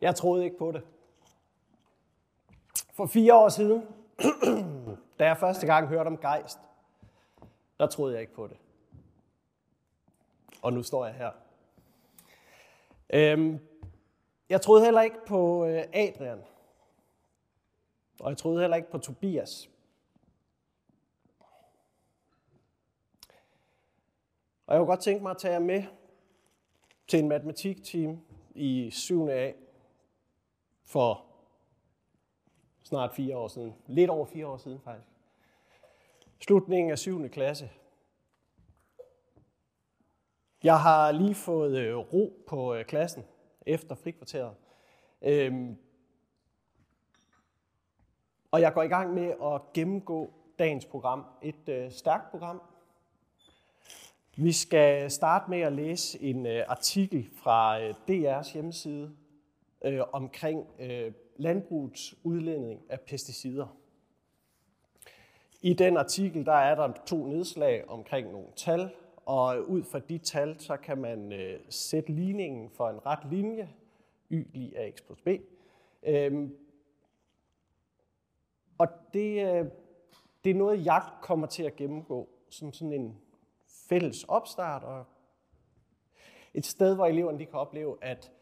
Jeg troede ikke på det. For fire år siden, da jeg første gang hørte om gejst, der troede jeg ikke på det. Og nu står jeg her. Øhm, jeg troede heller ikke på øh, Adrian. Og jeg troede heller ikke på Tobias. Og jeg kunne godt tænke mig at tage jer med til en matematikteam i 7. A for snart fire år siden. Lidt over fire år siden faktisk. Slutningen af 7. klasse. Jeg har lige fået øh, ro på øh, klassen efter frikvarteret. Øhm, og jeg går i gang med at gennemgå dagens program. Et øh, stærkt program. Vi skal starte med at læse en øh, artikel fra øh, DR's hjemmeside øh, omkring øh, landbrugets udledning af pesticider. I den artikel der er der to nedslag omkring nogle tal, og ud fra de tal, så kan man øh, sætte ligningen for en ret linje, y lige ax plus b. Øhm, og det, øh, det er noget, jeg kommer til at gennemgå som sådan en fælles opstart, og et sted, hvor eleverne de kan opleve, at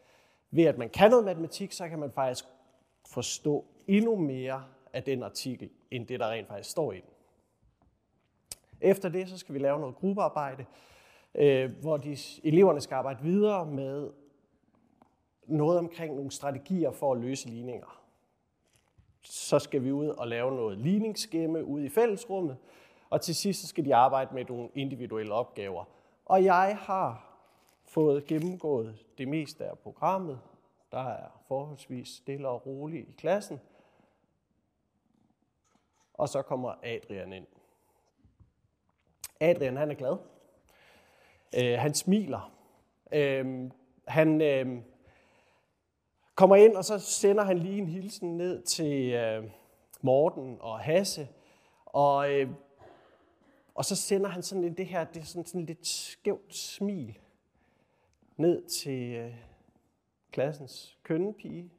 ved at man kan noget matematik, så kan man faktisk forstå endnu mere af den artikel, end det, der rent faktisk står i den. Efter det, så skal vi lave noget gruppearbejde, øh, hvor de, eleverne skal arbejde videre med noget omkring nogle strategier for at løse ligninger. Så skal vi ud og lave noget ligningsskemme ude i fællesrummet, og til sidst så skal de arbejde med nogle individuelle opgaver. Og jeg har fået gennemgået det meste af programmet. Der er forholdsvis stille og roligt i klassen. Og så kommer Adrian ind. Adrian han er glad. Øh, han smiler. Øh, han øh, kommer ind, og så sender han lige en hilsen ned til øh, Morten og Hasse. Og, øh, og så sender han sådan det her, det er sådan, sådan lidt skævt smil ned til øh, klassens kønnepige,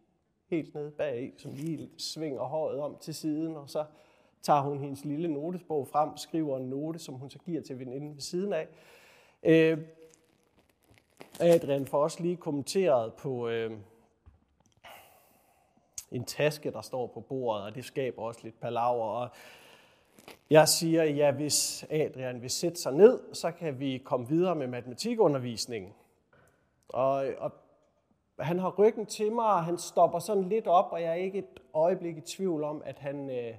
helt nede bag, som lige svinger håret om til siden, og så tager hun hendes lille notesbog frem, skriver en note, som hun så giver til veninden ved siden af. Øh, Adrian får også lige kommenteret på øh, en taske, der står på bordet, og det skaber også lidt palaver. Og jeg siger, ja, hvis Adrian vil sætte sig ned, så kan vi komme videre med matematikundervisningen. Og, og han har ryggen til mig, og han stopper sådan lidt op, og jeg er ikke et øjeblik i tvivl om, at han øh,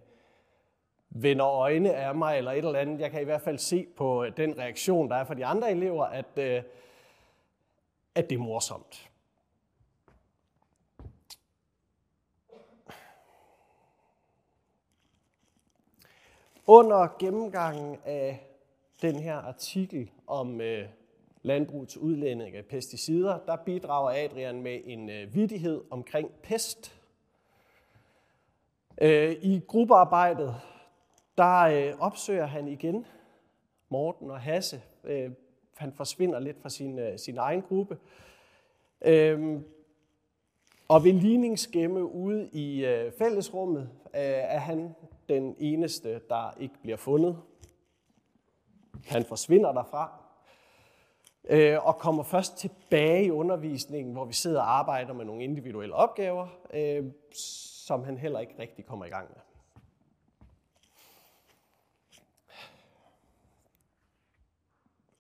vender øjne af mig eller et eller andet. Jeg kan i hvert fald se på øh, den reaktion, der er fra de andre elever, at, øh, at det er morsomt. Under gennemgangen af den her artikel om øh, landbrugets udlænding af pesticider, der bidrager Adrian med en øh, vidighed omkring pest. Øh, I gruppearbejdet, der øh, opsøger han igen Morten og Hasse. Øh, han forsvinder lidt fra sin, øh, sin egen gruppe. Øh, og ved ligningsgemme ude i øh, fællesrummet øh, er han den eneste, der ikke bliver fundet. Han forsvinder derfra øh, og kommer først tilbage i undervisningen, hvor vi sidder og arbejder med nogle individuelle opgaver, øh, som han heller ikke rigtig kommer i gang med.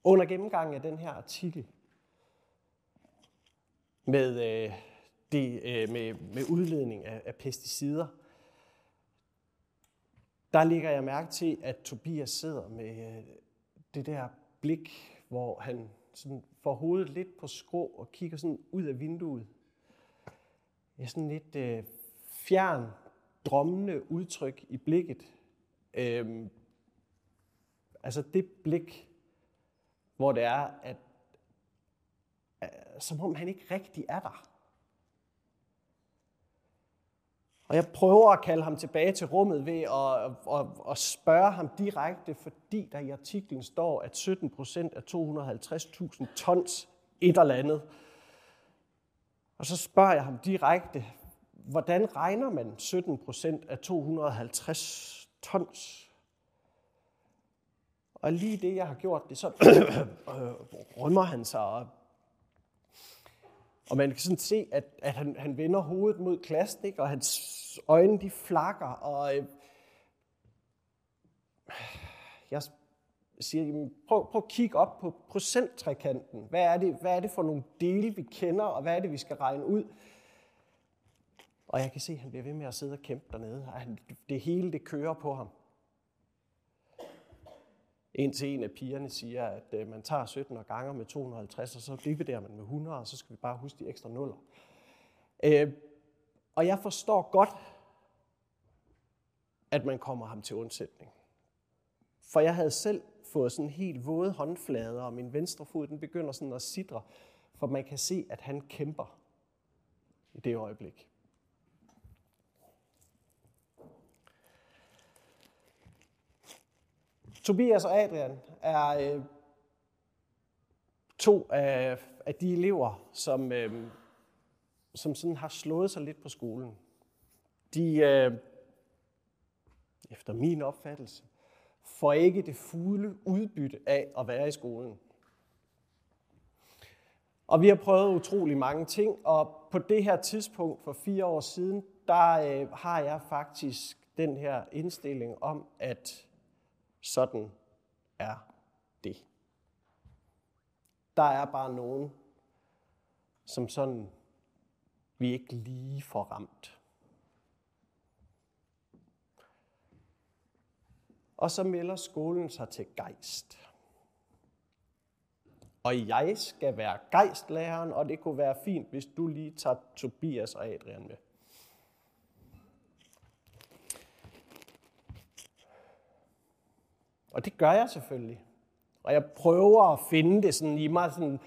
Under gennemgangen af den her artikel med, øh, det, øh, med, med udledning af, af pesticider, der ligger jeg mærke til, at Tobias sidder med øh, det der blik, hvor han sådan får hovedet lidt på skrå og kigger sådan ud af vinduet. Ja, sådan lidt øh, fjern, drømmende udtryk i blikket. Øhm, altså det blik, hvor det er, at øh, som om han ikke rigtig er der. Og jeg prøver at kalde ham tilbage til rummet ved at, at, at spørge ham direkte, fordi der i artiklen står, at 17 procent af 250.000 tons et eller andet. Og så spørger jeg ham direkte, hvordan regner man 17 procent af 250 tons? Og lige det, jeg har gjort det, så øh, rømmer han sig op. Og man kan sådan se, at, at han, han vender hovedet mod klassen, ikke? og hans øjne de flakker. Og øh, jeg siger, jamen, prøv, prøv at kigge op på procenttrekanten. Hvad er, det, hvad er det for nogle dele, vi kender, og hvad er det, vi skal regne ud? Og jeg kan se, at han bliver ved med at sidde og kæmpe dernede. Og han, det hele, det kører på ham. Indtil en af pigerne siger, at øh, man tager 17 og ganger med 250, og så dividerer man med 100, og så skal vi bare huske de ekstra nuller. Øh, og jeg forstår godt, at man kommer ham til undsætning. For jeg havde selv fået sådan helt våde håndflader, og min venstre fod den begynder sådan at sidre, for man kan se, at han kæmper i det øjeblik. Tobias og Adrian er øh, to af, af de elever, som, øh, som sådan har slået sig lidt på skolen. De, øh, efter min opfattelse, får ikke det fulde udbytte af at være i skolen. Og vi har prøvet utrolig mange ting, og på det her tidspunkt for fire år siden, der øh, har jeg faktisk den her indstilling om, at sådan er det. Der er bare nogen, som sådan vi ikke lige får ramt. Og så melder skolen sig til gejst. Og jeg skal være gejstlæreren, og det kunne være fint, hvis du lige tager Tobias og Adrian med. Og det gør jeg selvfølgelig. Og jeg prøver at finde det sådan i mig, sådan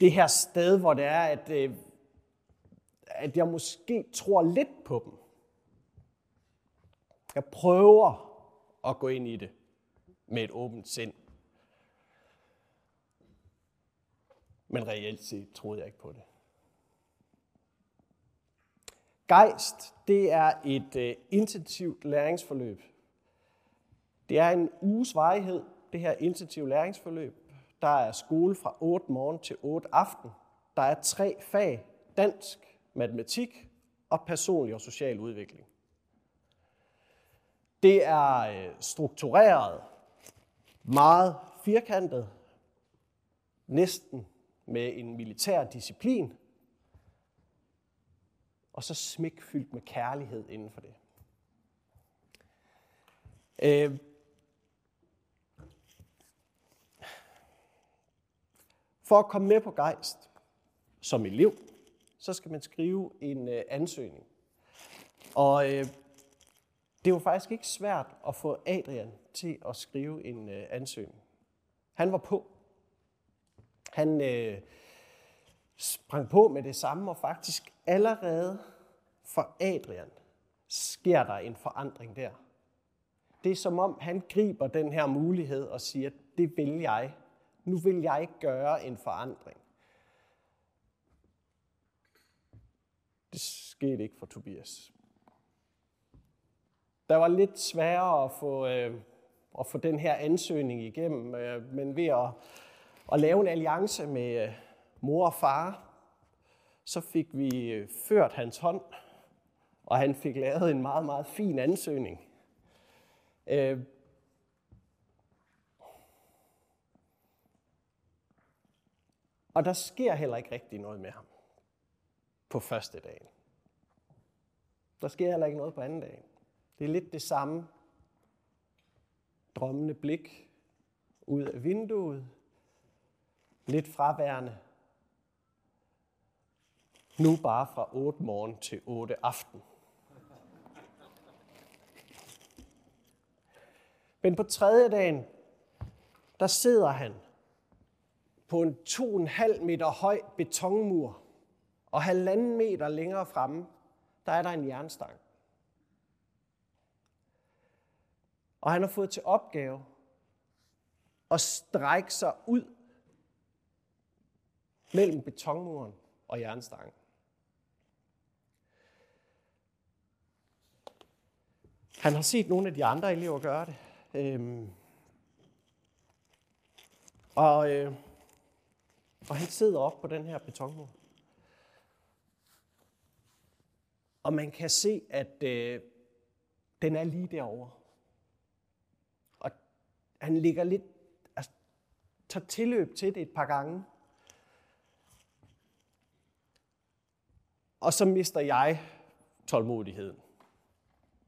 det her sted, hvor det er, at, øh, at jeg måske tror lidt på dem. Jeg prøver at gå ind i det med et åbent sind. Men reelt set troede jeg ikke på det. Geist, det er et uh, intensivt læringsforløb. Det er en uges varighed, det her intensive læringsforløb. Der er skole fra 8 morgen til 8 aften. Der er tre fag, dansk, matematik og personlig og social udvikling. Det er øh, struktureret, meget firkantet, næsten med en militær disciplin, og så smækfyldt med kærlighed inden for det. Øh, for at komme med på gejst som elev, så skal man skrive en øh, ansøgning. Og øh, det var faktisk ikke svært at få Adrian til at skrive en øh, ansøgning. Han var på. Han øh, sprang på med det samme, og faktisk allerede for Adrian sker der en forandring der. Det er som om, han griber den her mulighed og siger, det vil jeg. Nu vil jeg gøre en forandring. Det skete ikke for Tobias. Der var lidt sværere at få, øh, at få den her ansøgning igennem, øh, men ved at, at lave en alliance med øh, mor og far, så fik vi øh, ført hans hånd, og han fik lavet en meget, meget fin ansøgning. Øh, og der sker heller ikke rigtig noget med ham på første dagen. Der sker heller ikke noget på anden dag. Det er lidt det samme drømmende blik ud af vinduet. Lidt fraværende. Nu bare fra 8 morgen til 8 aften. Men på tredje dagen, der sidder han på en 2,5 meter høj betonmur, og halvanden meter længere fremme, der er der en jernstang. Og han har fået til opgave at strække sig ud mellem betonmuren og jernstangen. Han har set nogle af de andre elever gøre det. Øhm, og, øh, og han sidder op på den her betonmur. Og man kan se, at øh, den er lige derovre. Og han ligger lidt, altså, tager tilløb til det et par gange. Og så mister jeg tålmodigheden.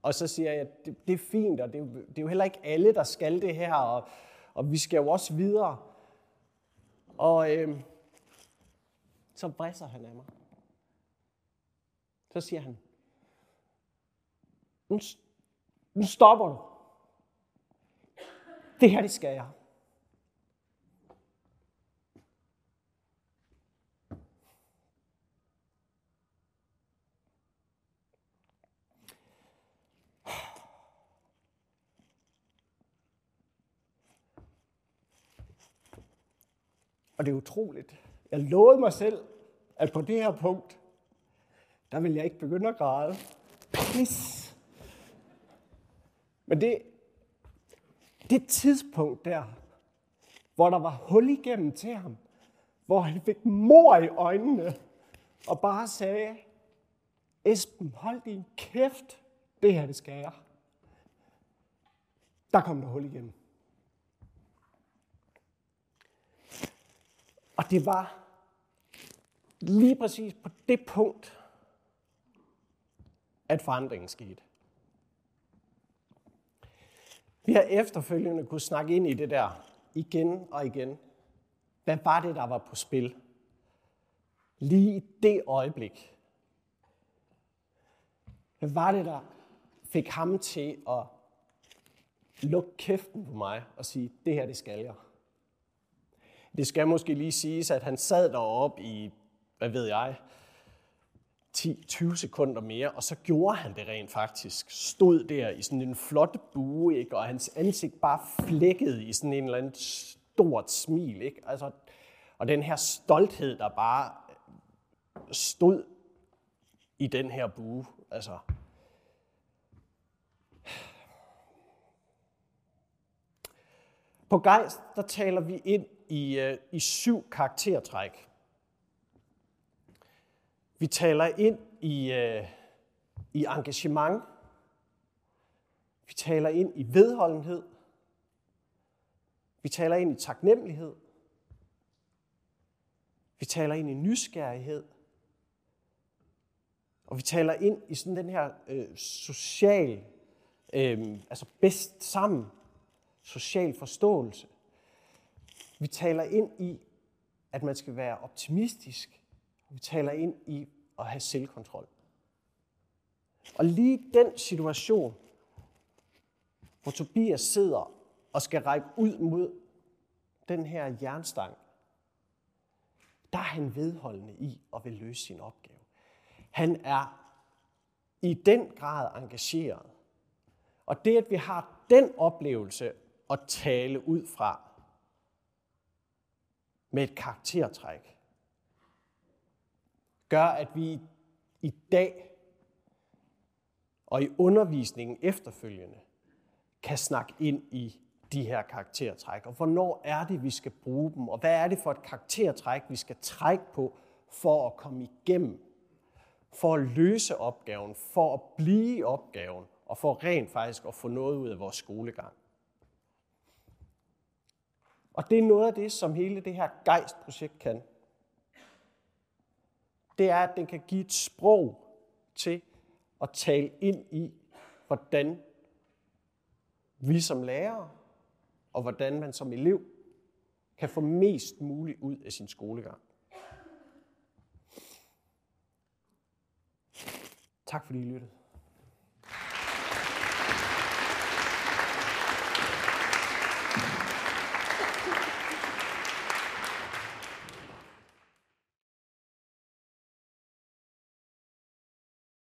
Og så siger jeg, at det, det er fint, og det, det er jo heller ikke alle, der skal det her, og, og vi skal jo også videre. Og øh, så bræsser han af mig. Så siger han, nu, nu stopper du. Det her, det skal jeg. Og det er utroligt. Jeg lovede mig selv, at på det her punkt, der vil jeg ikke begynde at græde. Pis! Men det, det tidspunkt der, hvor der var hul igennem til ham, hvor han fik mor i øjnene, og bare sagde, Esben, hold din kæft, det her det skal jeg. Der kom der hul igennem. Og det var lige præcis på det punkt, at forandringen skete. Vi har efterfølgende kunne snakke ind i det der igen og igen. Hvad var det, der var på spil? Lige i det øjeblik. Hvad var det, der fik ham til at lukke kæften på mig og sige, det her, det skal jeg. Det skal måske lige siges, at han sad deroppe i, hvad ved jeg, 10-20 sekunder mere, og så gjorde han det rent faktisk. Stod der i sådan en flot bue, ikke? og hans ansigt bare flækkede i sådan en eller anden stort smil. Ikke? Altså, og den her stolthed, der bare stod i den her bue. Altså, På Geist, der taler vi ind i, øh, i syv karaktertræk. Vi taler ind i, øh, i engagement. Vi taler ind i vedholdenhed. Vi taler ind i taknemmelighed. Vi taler ind i nysgerrighed. Og vi taler ind i sådan den her øh, social, øh, altså bedst sammen, social forståelse. Vi taler ind i, at man skal være optimistisk. Vi taler ind i at have selvkontrol. Og lige den situation, hvor Tobias sidder og skal række ud mod den her jernstang, der er han vedholdende i at vil løse sin opgave. Han er i den grad engageret. Og det, at vi har den oplevelse at tale ud fra med et karaktertræk, gør, at vi i dag og i undervisningen efterfølgende kan snakke ind i de her karaktertræk. Og hvornår er det, vi skal bruge dem? Og hvad er det for et karaktertræk, vi skal trække på for at komme igennem? For at løse opgaven, for at blive i opgaven, og for rent faktisk at få noget ud af vores skolegang. Og det er noget af det, som hele det her gejstprojekt kan det er, at den kan give et sprog til at tale ind i, hvordan vi som lærere og hvordan man som elev kan få mest muligt ud af sin skolegang. Tak fordi I lyttede.